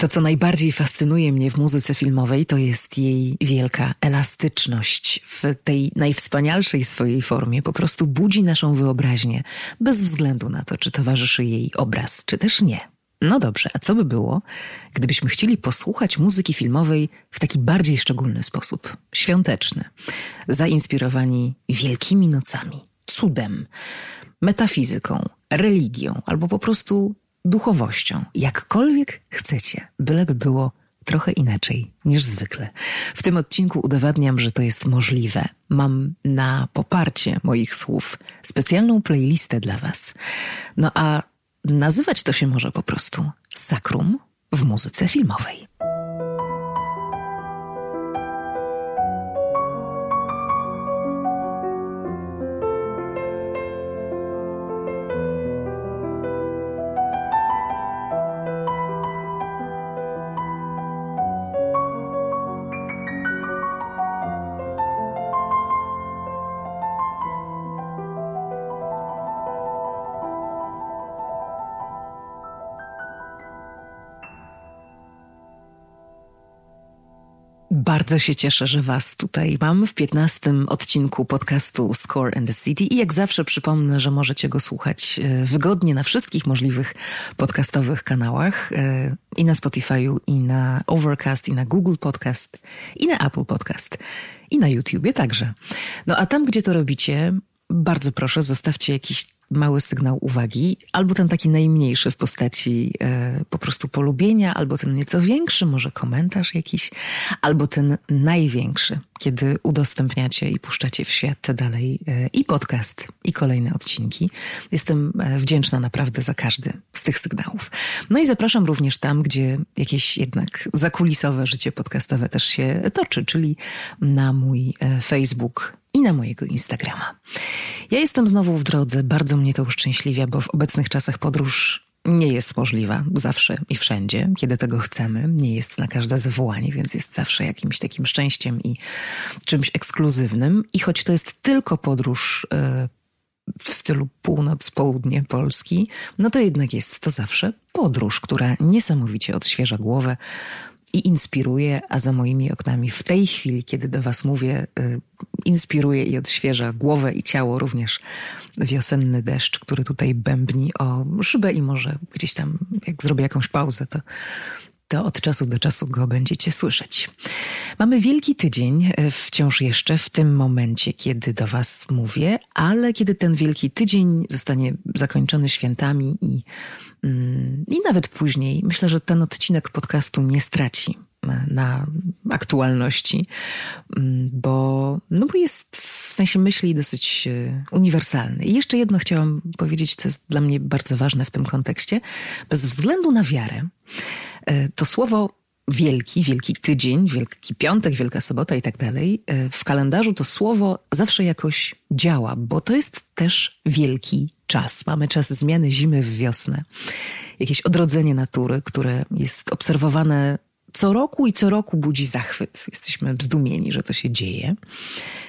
To, co najbardziej fascynuje mnie w muzyce filmowej, to jest jej wielka elastyczność. W tej najwspanialszej swojej formie po prostu budzi naszą wyobraźnię, bez względu na to, czy towarzyszy jej obraz, czy też nie. No dobrze, a co by było, gdybyśmy chcieli posłuchać muzyki filmowej w taki bardziej szczególny sposób, świąteczny, zainspirowani wielkimi nocami, cudem, metafizyką, religią albo po prostu duchowością, jakkolwiek chcecie, byleby było trochę inaczej niż zwykle. W tym odcinku udowadniam, że to jest możliwe. Mam na poparcie moich słów specjalną playlistę dla Was. No a nazywać to się może po prostu sakrum w muzyce filmowej. Bardzo się cieszę, że Was tutaj mam w 15 odcinku podcastu Score and the City i jak zawsze przypomnę, że możecie go słuchać e, wygodnie na wszystkich możliwych podcastowych kanałach e, i na Spotify'u, i na Overcast, i na Google Podcast, i na Apple Podcast, i na YouTubie także. No a tam, gdzie to robicie, bardzo proszę, zostawcie jakiś mały sygnał uwagi, albo ten taki najmniejszy w postaci e, po prostu polubienia, albo ten nieco większy, może komentarz jakiś, albo ten największy, kiedy udostępniacie i puszczacie w świat dalej e, i podcast, i kolejne odcinki. Jestem e, wdzięczna naprawdę za każdy z tych sygnałów. No i zapraszam również tam, gdzie jakieś jednak zakulisowe życie podcastowe też się toczy, czyli na mój e, Facebook i na mojego Instagrama. Ja jestem znowu w drodze, bardzo mnie to uszczęśliwia, bo w obecnych czasach podróż nie jest możliwa zawsze i wszędzie, kiedy tego chcemy. Nie jest na każde zawołanie, więc jest zawsze jakimś takim szczęściem i czymś ekskluzywnym. I choć to jest tylko podróż yy, w stylu północ-południe Polski, no to jednak jest to zawsze podróż, która niesamowicie odświeża głowę, i inspiruje, a za moimi oknami w tej chwili, kiedy do Was mówię, y, inspiruje i odświeża głowę i ciało również wiosenny deszcz, który tutaj bębni o szybę i może gdzieś tam, jak zrobię jakąś pauzę, to, to od czasu do czasu go będziecie słyszeć. Mamy wielki tydzień y, wciąż jeszcze w tym momencie, kiedy do Was mówię, ale kiedy ten wielki tydzień zostanie zakończony świętami i I nawet później myślę, że ten odcinek podcastu nie straci e, na aktualności, mm, bo, no bo jest w sensie myśli dosyć e, uniwersalny. I jeszcze jedno chciałam powiedzieć, co jest dla mnie bardzo ważne w tym kontekście. Bez względu na wiarę, e, to słowo wielki, wielki tydzień, wielki piątek, wielka sobota i tak dalej, w kalendarzu to słowo zawsze jakoś działa, bo to jest też wielki czas. Mamy czas zmiany zimy w wiosnę. Jakieś odrodzenie natury, które jest obserwowane co roku i co roku budzi zachwyt. Jesteśmy zdumieni, że to się dzieje.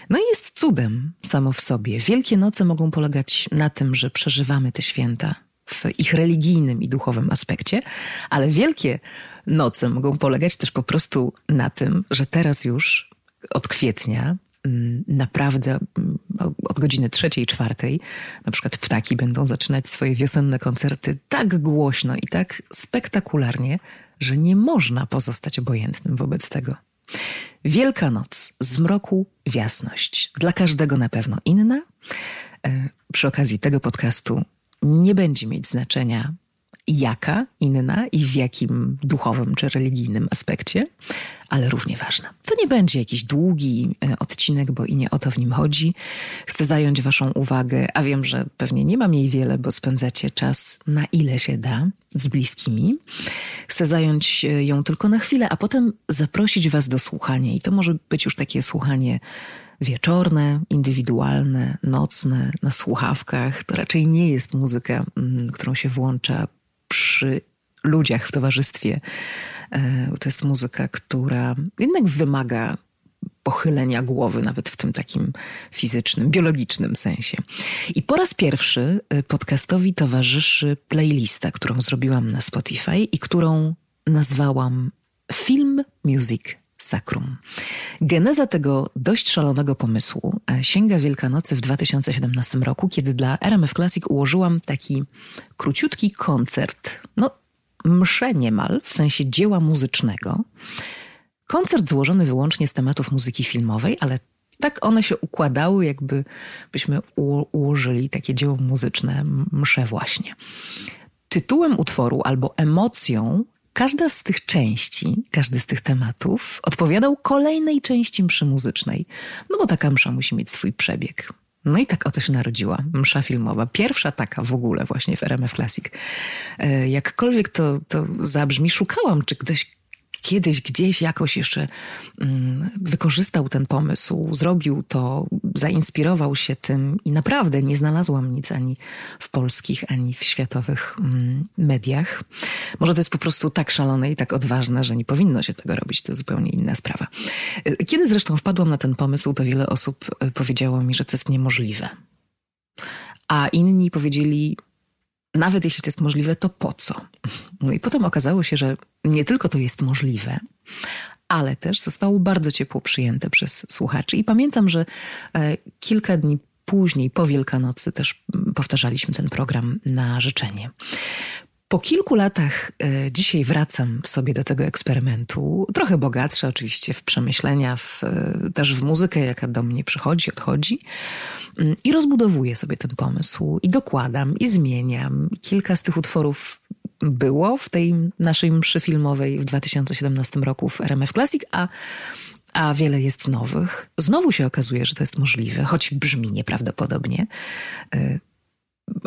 No i jest cudem samo w sobie. Wielkie noce mogą polegać na tym, że przeżywamy te święta w ich religijnym i duchowym aspekcie, ale wielkie noce mogą polegać też po prostu na tym, że teraz już od kwietnia mm, naprawdę mm, od godziny trzeciej, czwartej, na przykład ptaki będą zaczynać swoje wiosenne koncerty tak głośno i tak spektakularnie, że nie można pozostać obojętnym wobec tego. Wielkanoc, zmroku w jasność. Dla każdego na pewno inna. E, przy okazji tego podcastu nie będzie mieć znaczenia, jaka inna i w jakim duchowym czy religijnym aspekcie, ale równie ważna. To nie będzie jakiś długi e, odcinek, bo i nie o to w nim chodzi. Chcę zająć Waszą uwagę, a wiem, że pewnie nie mam jej wiele, bo spędzacie czas na ile się da z bliskimi. Chcę zająć e, ją tylko na chwilę, a potem zaprosić Was do słuchania. I to może być już takie słuchanie wieczorne, indywidualne, nocne, na słuchawkach. To raczej nie jest muzyka, mm, którą się włącza przy ludziach w towarzystwie. E, to jest muzyka, która jednak wymaga pochylenia głowy, nawet w tym takim fizycznym, biologicznym sensie. I po raz pierwszy e, podcastowi towarzyszy playlista, którą zrobiłam na Spotify i którą nazwałam Film Music Sacrum. Geneza tego dość szalonego pomysłu e, sięga Wielkanocy w 2017 roku, kiedy dla RMF Classic ułożyłam taki króciutki koncert, no mszę niemal, w sensie dzieła muzycznego. Koncert złożony wyłącznie z tematów muzyki filmowej, ale tak one się układały, jakby byśmy ułożyli takie dzieło muzyczne, mszę właśnie. Tytułem utworu albo emocją każda z tych części, każdy z tych tematów odpowiadał kolejnej części mszy muzycznej. No bo taka msza musi mieć swój przebieg. No i tak oto się narodziła msza filmowa. Pierwsza taka w ogóle właśnie w RMF Classic. E, jakkolwiek to, to zabrzmi, szukałam, czy ktoś kiedyś gdzieś jakoś jeszcze mm, wykorzystał ten pomysł, zrobił to, zainspirował się tym i naprawdę nie znalazłam nic ani w polskich, ani w światowych mm, mediach. Może to jest po prostu tak szalone i tak odważne, że nie powinno się tego robić. To zupełnie inna sprawa. Kiedy zresztą wpadłam na ten pomysł, to wiele osób e, powiedziało mi, że to jest niemożliwe. A inni powiedzieli, nawet jeśli to jest możliwe, to po co? No i potem okazało się, że nie tylko to jest możliwe, ale też zostało bardzo ciepło przyjęte przez słuchaczy. I pamiętam, że e, kilka dni później, po Wielkanocy, też powtarzaliśmy ten program na życzenie. Po kilku latach e, dzisiaj wracam sobie do tego eksperymentu, trochę bogatsze oczywiście w przemyślenia, w, e, też w muzykę, jaka do mnie przychodzi, odchodzi. Mm, I rozbudowuję sobie ten pomysł i dokładam i zmieniam. Kilka z tych utworów było w tej naszej mszy filmowej w 2017 roku w RMF Classic, a, a wiele jest nowych. Znowu się okazuje, że to jest możliwe, choć brzmi nieprawdopodobnie, y,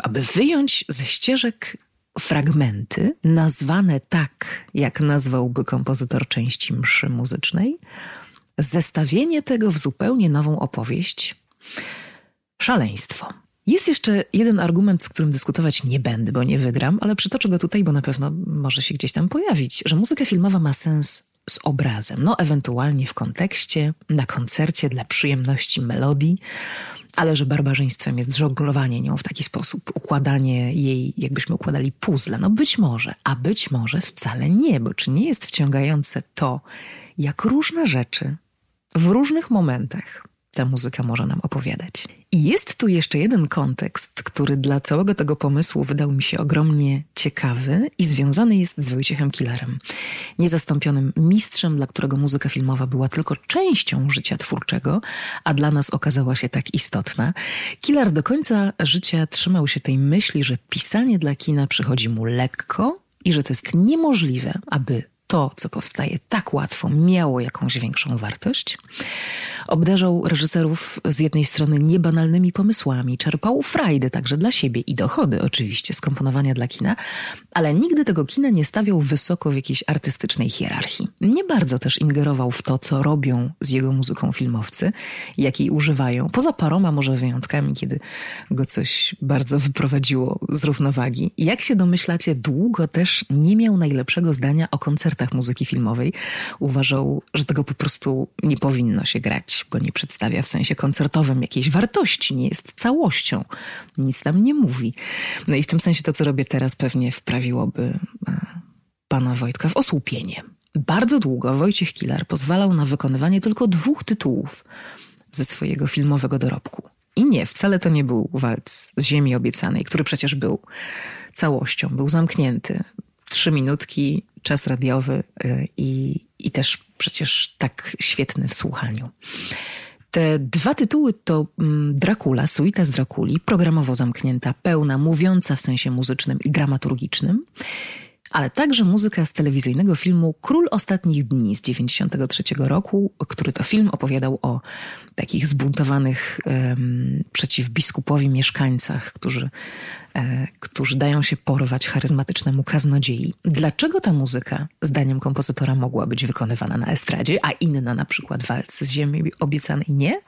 aby wyjąć ze ścieżek fragmenty nazwane tak, jak nazwałby kompozytor części mszy muzycznej, zestawienie tego w zupełnie nową opowieść. Szaleństwo. Jest jeszcze jeden argument, z którym dyskutować nie będę, bo nie wygram, ale przytoczę go tutaj, bo na pewno może się gdzieś tam pojawić, że muzyka filmowa ma sens z obrazem, no ewentualnie w kontekście, na koncercie dla przyjemności melodii, ale że barbarzyństwem jest żonglowanie nią w taki sposób, układanie jej, jakbyśmy układali puzzle. No być może, a być może wcale nie, bo czy nie jest wciągające to, jak różne rzeczy w różnych momentach ta muzyka może nam opowiadać. I jest tu jeszcze jeden kontekst, który dla całego tego pomysłu wydał mi się ogromnie ciekawy i związany jest z Wojciechem Killerem, niezastąpionym mistrzem, dla którego muzyka filmowa była tylko częścią życia twórczego, a dla nas okazała się tak istotna. Killer do końca życia trzymał się tej myśli, że pisanie dla kina przychodzi mu lekko i że to jest niemożliwe, aby to, co powstaje tak łatwo, miało jakąś większą wartość. Obdarzał reżyserów z jednej strony niebanalnymi pomysłami, czerpał frajdę także dla siebie i dochody oczywiście z komponowania dla kina, ale nigdy tego kina nie stawiał wysoko w jakiejś artystycznej hierarchii. Nie bardzo też ingerował w to, co robią z jego muzyką filmowcy, jakiej używają, poza paroma może wyjątkami, kiedy go coś bardzo wyprowadziło z równowagi. Jak się domyślacie, długo też nie miał najlepszego zdania o koncertach muzyki filmowej. Uważał, że tego po prostu nie powinno się grać, bo nie przedstawia w sensie koncertowym jakiejś wartości, nie jest całością, nic tam nie mówi. No i w tym sensie to, co robię teraz, pewnie wprawiłoby e, pana Wojtka w osłupienie. Bardzo długo Wojciech Kilar pozwalał na wykonywanie tylko dwóch tytułów ze swojego filmowego dorobku. I nie, wcale to nie był walc z Ziemi Obiecanej, który przecież był całością, był zamknięty. Trzy minutki, czas radiowy y, i, i też przecież tak świetny w słuchaniu. Te dwa tytuły to mm, Dracula, suita z Drakuli, programowo zamknięta, pełna, mówiąca w sensie muzycznym i dramaturgicznym ale także muzyka z telewizyjnego filmu Król Ostatnich Dni z 1993 roku, który to film opowiadał o takich zbuntowanych um, przeciw biskupowi mieszkańcach, którzy, e, którzy dają się porwać charyzmatycznemu kaznodziei. Dlaczego ta muzyka, zdaniem kompozytora, mogła być wykonywana na estradzie, a inna, na przykład walc z ziemi obiecanej, nie?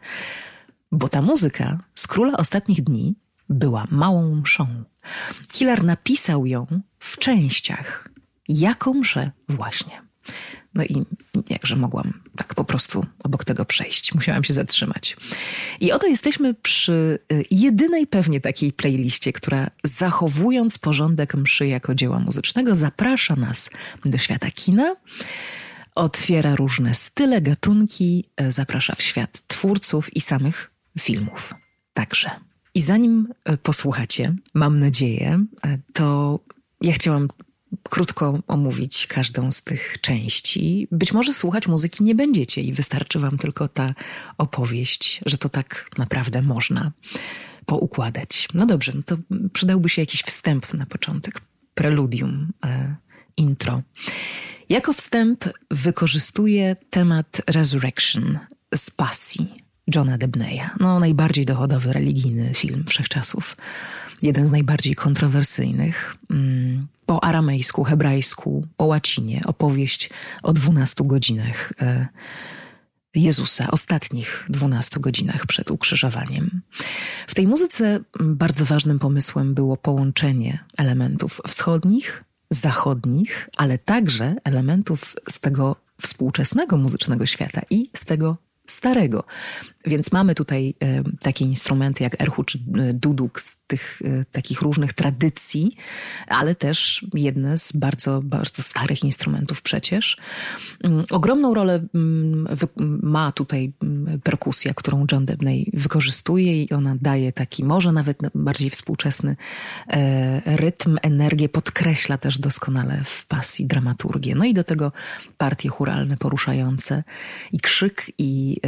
Bo ta muzyka z Króla Ostatnich Dni była małą mszą. Killer napisał ją w częściach. Jakąże właśnie. No i jakże mogłam tak po prostu obok tego przejść. Musiałam się zatrzymać. I oto jesteśmy przy y, jedynej pewnie takiej playliście, która zachowując porządek mszy jako dzieła muzycznego, zaprasza nas do świata kina, otwiera różne style, gatunki, y, zaprasza w świat twórców i samych filmów. Także. I zanim y, posłuchacie, mam nadzieję, to ja chciałam krótko omówić każdą z tych części. Być może słuchać muzyki nie będziecie i wystarczy wam tylko ta opowieść, że to tak naprawdę można poukładać. No dobrze, no to przydałby się jakiś wstęp na początek, preludium, e, intro. Jako wstęp wykorzystuję temat Resurrection z pasji Johna Debneya. No, najbardziej dochodowy religijny film wszechczasów. Jeden z najbardziej kontrowersyjnych. Mm, po aramejsku, hebrajsku, po łacinie, opowieść o dwunastu godzinach e, Jezusa, ostatnich dwunastu godzinach przed ukrzyżowaniem. W tej muzyce bardzo ważnym pomysłem było połączenie elementów wschodnich, zachodnich, ale także elementów z tego współczesnego muzycznego świata i z tego starego. Więc mamy tutaj e, takie instrumenty jak erhu czy e, duduk z tych e, takich różnych tradycji, ale też jedne z bardzo, bardzo starych instrumentów przecież. Mm, ogromną rolę mm, ma tutaj mm, perkusja, którą John Debney wykorzystuje i ona daje taki może nawet bardziej współczesny rytm, energię, podkreśla też doskonale w pasji dramaturgię. No i do tego partie churalne poruszające i krzyk i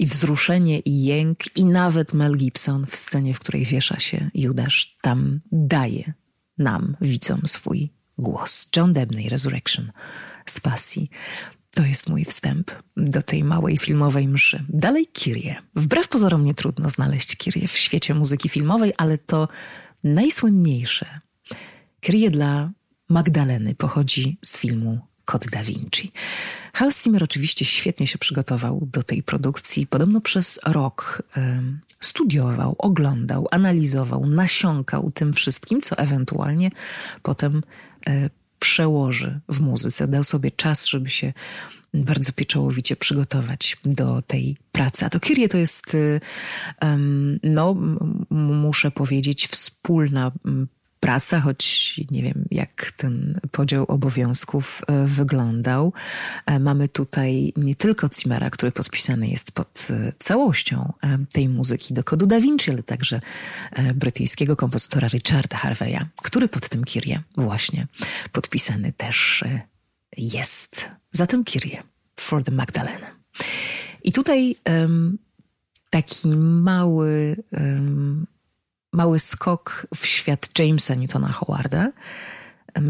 i wzruszenie, i jęk, i nawet Mel Gibson w scenie, w której wiesza się Judasz, tam daje nam, widzom, swój głos. John Debney, Resurrection z pasji. To jest mój wstęp do tej małej filmowej mszy. Dalej Kirie. Wbrew pozorom nie trudno znaleźć Kirie w świecie muzyki filmowej, ale to najsłynniejsze. Kirie dla Magdaleny pochodzi z filmu Kod Da Vinci. Hans Zimmer oczywiście świetnie się przygotował do tej produkcji. Podobno przez rok studiował, oglądał, analizował, nasiąkał tym wszystkim, co ewentualnie potem e, przełoży w muzyce. Dał sobie czas, żeby się bardzo pieczołowicie przygotować do tej pracy. A to Kyrie to jest, no, muszę powiedzieć, wspólna praca, choć nie wiem, jak ten podział obowiązków e, wyglądał. E, mamy tutaj nie tylko Cimera, który podpisany jest pod e, całością tej muzyki do kodu Da Vinci, ale także brytyjskiego kompozytora Richarda Harveya, który pod tym Kirie właśnie podpisany też jest. Zatem Kirie for the Magdalena. I tutaj um, taki mały um, mały skok w świat Jamesa Newtona Howarda.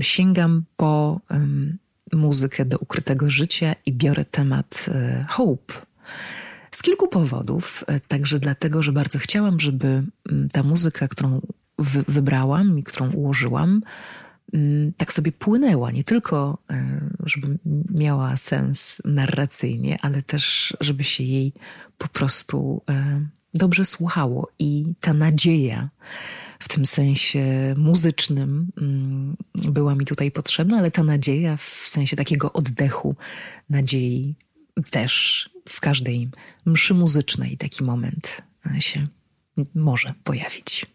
Sięgam po um, muzykę do ukrytego życia i biorę temat e, Hope. Z kilku powodów, e, także dlatego, że bardzo chciałam, żeby ta muzyka, którą wy wybrałam i którą ułożyłam, tak sobie płynęła. Nie tylko, e, żeby miała sens narracyjnie, ale też, żeby się jej po prostu dobrze słuchało i ta nadzieja w tym sensie muzycznym mm, była mi tutaj potrzebna, ale ta nadzieja w sensie takiego oddechu, nadziei też w każdej mszy muzycznej taki moment się może pojawić.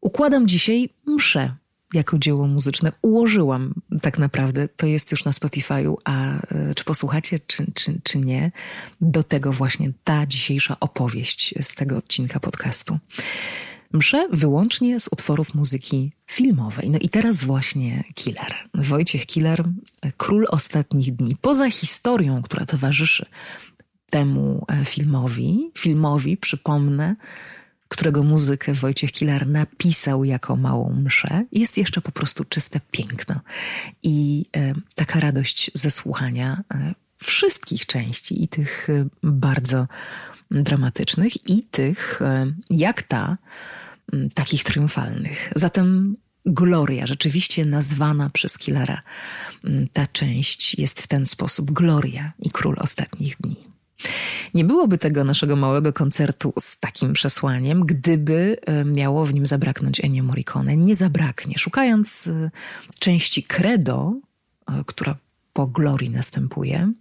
Układam dzisiaj mszę jako dzieło muzyczne ułożyłam tak naprawdę, to jest już na Spotify'u, a e, czy posłuchacie, czy, czy, czy nie, do tego właśnie ta dzisiejsza opowieść z tego odcinka podcastu. Mszę wyłącznie z utworów muzyki filmowej. No i teraz właśnie Killer. Wojciech Killer, król ostatnich dni. Poza historią, która towarzyszy temu e, filmowi, filmowi, przypomnę, którego muzykę Wojciech Kilar napisał jako małą mszę, jest jeszcze po prostu czyste piękno. I e, taka radość ze słuchania e, wszystkich części i tych e, bardzo dramatycznych i tych, jak ta, takich triumfalnych. Zatem Gloria, rzeczywiście nazwana przez Killara, ta część jest w ten sposób Gloria i Król Ostatnich Dni. Nie byłoby tego naszego małego koncertu z takim przesłaniem, gdyby e, miało w nim zabraknąć Ennio Morricone. Nie zabraknie. Szukając e, części Credo, e, która po Glorii następuje,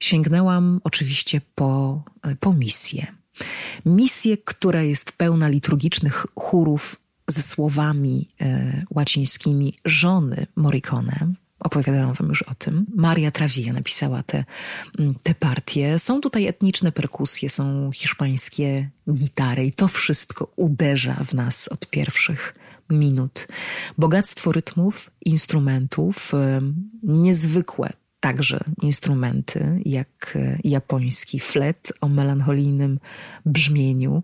sięgnęłam oczywiście po, po misję. Misję, która jest pełna liturgicznych chórów ze słowami e, łacińskimi żony Morricone. Opowiadałam wam już o tym. Maria Travia napisała te, mm, te partie. Są tutaj etniczne perkusje, są hiszpańskie gitary i to wszystko uderza w nas od pierwszych minut. Bogactwo rytmów, instrumentów, niezwykłe także instrumenty, jak e, japoński flet o melancholijnym brzmieniu.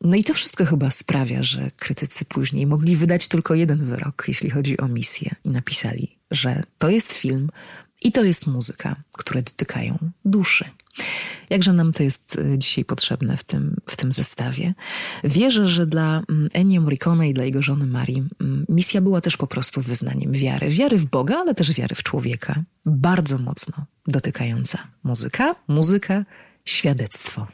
No i to wszystko chyba sprawia, że krytycy później mogli wydać tylko jeden wyrok, jeśli chodzi o misję, i napisali, że to jest film i to jest muzyka, które dotykają duszy. Jakże nam to jest e, dzisiaj potrzebne w tym, w tym zestawie. Wierzę, że dla mm, Ennio Morricone i dla jego żony Marii mm, misja była też po prostu wyznaniem wiary. Wiary w Boga, ale też wiary w człowieka. Bardzo mocno dotykająca muzyka, muzyka, świadectwo.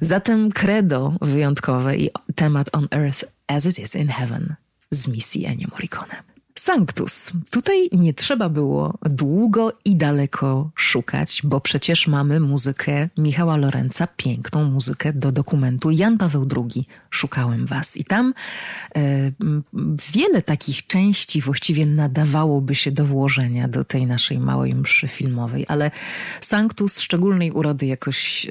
Zatem credo wyjątkowe i temat On Earth as it is in Heaven z misji Ennio Morricone. Sanctus. Tutaj nie trzeba było długo i daleko szukać, bo przecież mamy muzykę Michała Lorenza, piękną muzykę do dokumentu Jan Paweł II. Szukałem was. I tam e, wiele takich części właściwie nadawałoby się do włożenia do tej naszej małej mszy filmowej, ale Sanctus szczególnej urody jakoś e,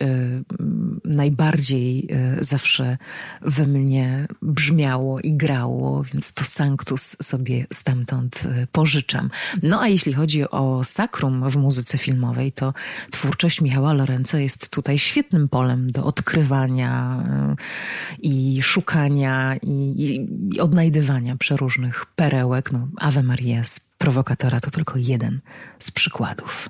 najbardziej e, zawsze we mnie brzmiało i grało, więc to Sanctus sobie stał stamtąd y, pożyczam. No a jeśli chodzi o sakrum w muzyce filmowej, to twórczość Michała Lorenza jest tutaj świetnym polem do odkrywania y, i szukania i, i odnajdywania przeróżnych perełek. No, Ave Maria z prowokatora to tylko jeden z przykładów.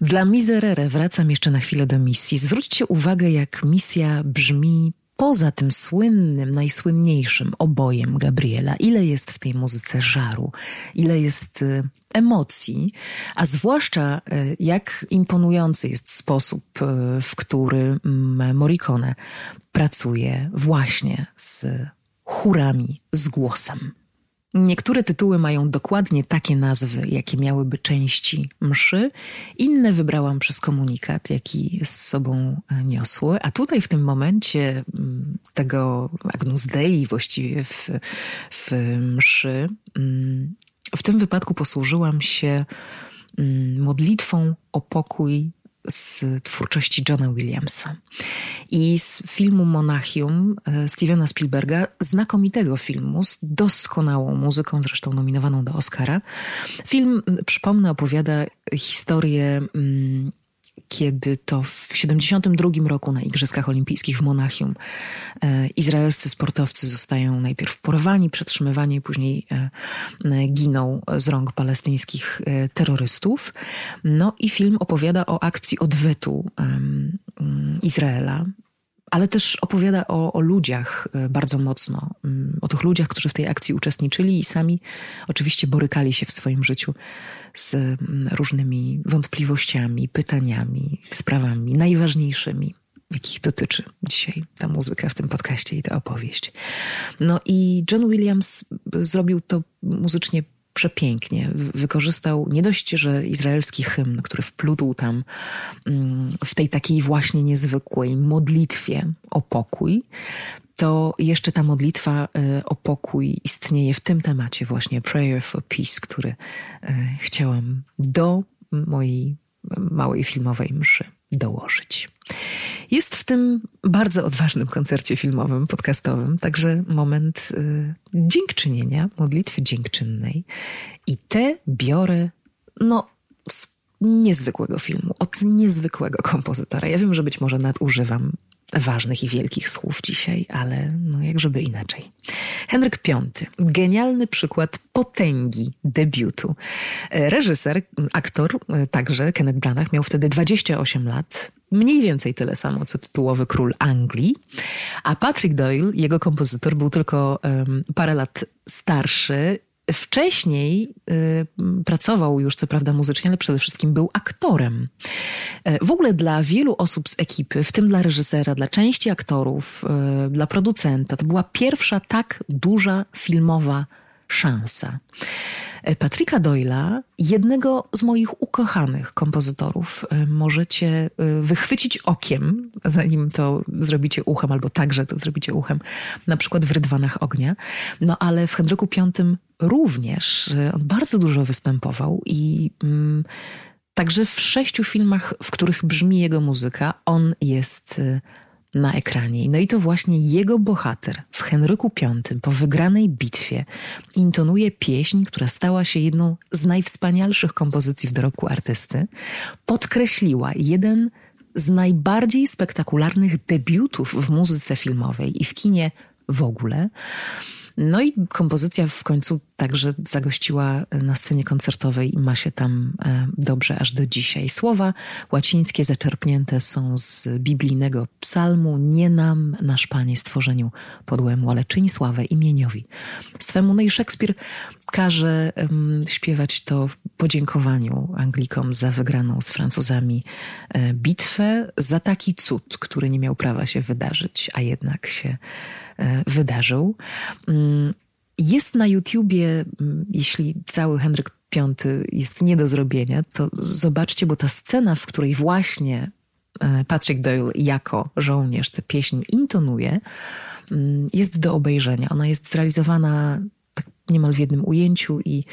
Dla Miserere wracam jeszcze na chwilę do misji. Zwróćcie uwagę, jak misja brzmi poza tym słynnym, najsłynniejszym obojem Gabriela, ile jest w tej muzyce żaru, ile jest y, emocji, a zwłaszcza y, jak imponujący jest sposób, y, w który mm, Morricone pracuje właśnie z chórami, z głosem. Niektóre tytuły mają dokładnie takie nazwy, jakie miałyby części mszy, inne wybrałam przez komunikat, jaki z sobą e, niosły. A tutaj w tym momencie mm, tego Agnus Dei właściwie w, w mszy, mm, w tym wypadku posłużyłam się mm, modlitwą o pokój z twórczości Johna Williamsa i z filmu Monachium e, Stevena Spielberga, znakomitego filmu z doskonałą muzyką, zresztą nominowaną do Oscara. Film, przypomnę, opowiada historię mm, kiedy to w 72 roku na Igrzyskach Olimpijskich w Monachium e, izraelscy sportowcy zostają najpierw porwani, przetrzymywani, później e, giną z rąk palestyńskich e, terrorystów. No i film opowiada o akcji odwetu Izraela ale też opowiada o, o, ludziach e, bardzo mocno, o tych ludziach, którzy w tej akcji uczestniczyli i sami oczywiście borykali się w swoim życiu z mm, różnymi wątpliwościami, pytaniami, sprawami najważniejszymi, jakich dotyczy dzisiaj ta muzyka w tym podcaście i ta opowieść. No i John Williams zrobił to muzycznie przepięknie. Wykorzystał nie dość, że izraelski hymn, który wplótł tam mm, w tej takiej właśnie niezwykłej modlitwie o pokój, to jeszcze ta modlitwa e, o pokój istnieje w tym temacie właśnie Prayer for Peace, który e, chciałam do mojej małej filmowej mszy dołożyć. Jest w tym bardzo odważnym koncercie filmowym, podcastowym, także moment y, dziękczynienia, modlitwy dziękczynnej. I te biorę, no, z niezwykłego filmu, od niezwykłego kompozytora. Ja wiem, że być może nadużywam ważnych i wielkich słów dzisiaj, ale no jakżeby inaczej. Henryk V. Genialny przykład potęgi debiutu. E, reżyser, aktor e, także, Kenneth Branagh, miał wtedy 28 lat, mniej więcej tyle samo, co tytułowy król Anglii, a Patrick Doyle, jego kompozytor, był tylko um, parę lat starszy Wcześniej y, pracował już, co prawda, muzycznie, ale przede wszystkim był aktorem. Y, w ogóle dla wielu osób z ekipy, w tym dla reżysera, dla części aktorów, y, dla producenta, to była pierwsza tak duża filmowa szansa. Patricka Doyla, jednego z moich ukochanych kompozytorów, możecie wychwycić okiem, zanim to zrobicie uchem, albo także to zrobicie uchem, na przykład w Rydwanach Ognia. No ale w Henryku V również on bardzo dużo występował i mm, także w sześciu filmach, w których brzmi jego muzyka, on jest na ekranie. No i to właśnie jego bohater w Henryku V po wygranej bitwie intonuje pieśń, która stała się jedną z najwspanialszych kompozycji w dorobku artysty. Podkreśliła jeden z najbardziej spektakularnych debiutów w muzyce filmowej i w kinie w ogóle. No i kompozycja w końcu także zagościła na scenie koncertowej i ma się tam e, dobrze aż do dzisiaj. Słowa łacińskie zaczerpnięte są z biblijnego psalmu Nie nam, nasz Panie, stworzeniu podłemu, ale czyń sławę imieniowi swemu. No i Szekspir każe um, śpiewać to w podziękowaniu Anglikom za wygraną z Francuzami e, bitwę, za taki cud, który nie miał prawa się wydarzyć, a jednak się E, wydarzył. Mm, jest na YouTubie, mm, jeśli cały Henryk V jest nie do zrobienia, to zobaczcie, bo ta scena, w której właśnie e, Patrick Doyle jako żołnierz tę pieśń intonuje, mm, jest do obejrzenia. Ona jest zrealizowana niemal w jednym ujęciu i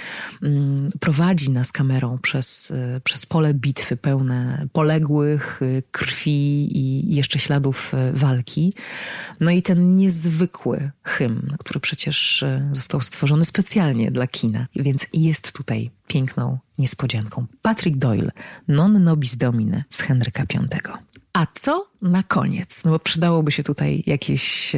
mm, prowadzi nas kamerą przez, y, przez pole bitwy pełne poległych, y, krwi i jeszcze śladów y, walki. No i ten niezwykły hymn, który przecież został stworzony specjalnie dla kina, więc jest tutaj piękną niespodzianką. Patrick Doyle, Non nobis domine z Henryka V. A co na koniec? No bo przydałoby się tutaj jakieś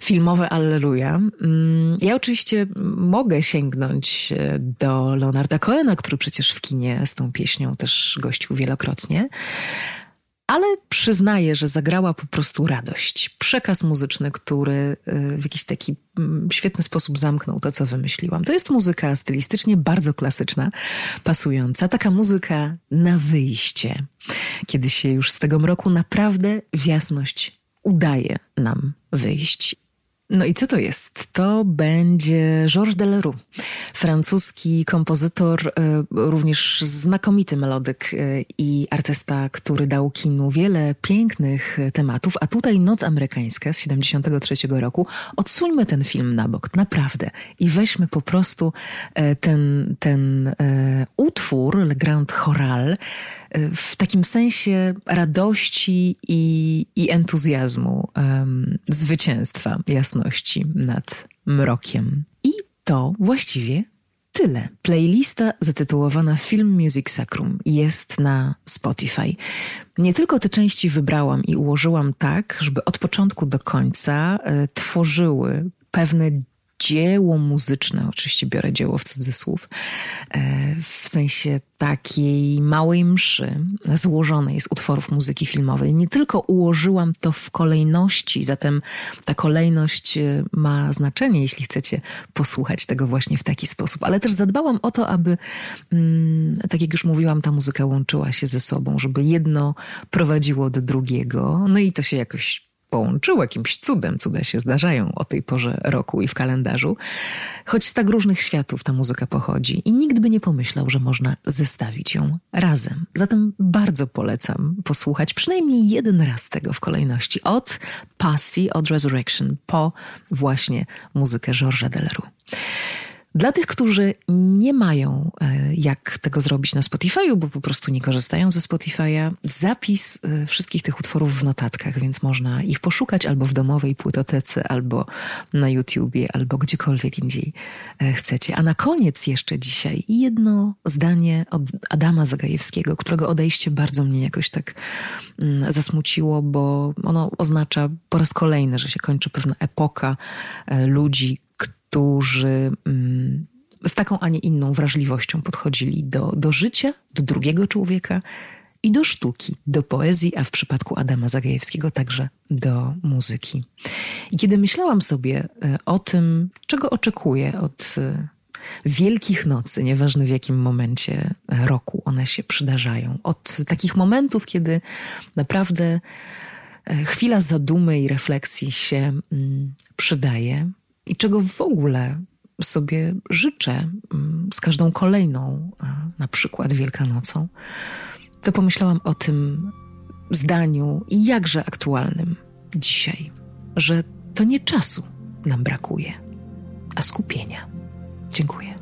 filmowe Alleluja. Mm, ja oczywiście mogę sięgnąć e, do Leonarda Cohena, który przecież w kinie z tą pieśnią też gościł wielokrotnie. Ale przyznaję, że zagrała po prostu radość. Przekaz muzyczny, który e, w jakiś taki mm, świetny sposób zamknął to, co wymyśliłam. To jest muzyka stylistycznie bardzo klasyczna, pasująca. Taka muzyka na wyjście, kiedy się już z tego mroku naprawdę w jasność udaje nam wyjść. No i co to jest? To będzie Georges Delerue, francuski kompozytor, e, również znakomity melodyk e, i artysta, który dał kinu wiele pięknych tematów, a tutaj Noc Amerykańska z 73 roku. Odsuńmy ten film na bok, naprawdę, i weźmy po prostu e, ten, ten utwór, Le Grand Choral, w takim sensie radości i, i entuzjazmu, um, zwycięstwa jasności nad mrokiem. I to właściwie tyle. Playlista zatytułowana Film Music Sacrum jest na Spotify. Nie tylko te części wybrałam i ułożyłam tak, żeby od początku do końca y, tworzyły pewne dzieło muzyczne, oczywiście biorę dzieło w cudzysłów, e, w sensie takiej małej mszy złożonej z utworów muzyki filmowej. Nie tylko ułożyłam to w kolejności, zatem ta kolejność e, ma znaczenie, jeśli chcecie posłuchać tego właśnie w taki sposób, ale też zadbałam o to, aby, mm, tak jak już mówiłam, ta muzyka łączyła się ze sobą, żeby jedno prowadziło do drugiego, no i to się jakoś połączyło jakimś cudem. Cuda się zdarzają o tej porze roku i w kalendarzu. Choć z tak różnych światów ta muzyka pochodzi i nikt by nie pomyślał, że można zestawić ją razem. Zatem bardzo polecam posłuchać przynajmniej jeden raz tego w kolejności. Od Passy, od Resurrection po właśnie muzykę Georgesa Deleru. Dla tych, którzy nie mają e, jak tego zrobić na Spotify'u, bo po prostu nie korzystają ze Spotify'a, zapis e, wszystkich tych utworów w notatkach, więc można ich poszukać albo w domowej płytotece, albo na YouTubie, albo gdziekolwiek indziej e, chcecie. A na koniec jeszcze dzisiaj jedno zdanie od Adama Zagajewskiego, którego odejście bardzo mnie jakoś tak mm, zasmuciło, bo ono oznacza po raz kolejny, że się kończy pewna epoka ludzi, którzy mm, z taką, a nie inną wrażliwością podchodzili do, do życia, do drugiego człowieka i do sztuki, do poezji, a w przypadku Adama Zagajewskiego także do muzyki. I kiedy myślałam sobie e, o tym, czego oczekuję od e, Wielkich Nocy, nieważne w jakim momencie roku one się przydarzają, od takich momentów, kiedy naprawdę e, chwila zadumy i refleksji się mm, przydaje, i czego w ogóle sobie życzę mm, z każdą kolejną, na przykład Wielkanocą, to pomyślałam o tym zdaniu i jakże aktualnym dzisiaj, że to nie czasu nam brakuje, a skupienia. Dziękuję.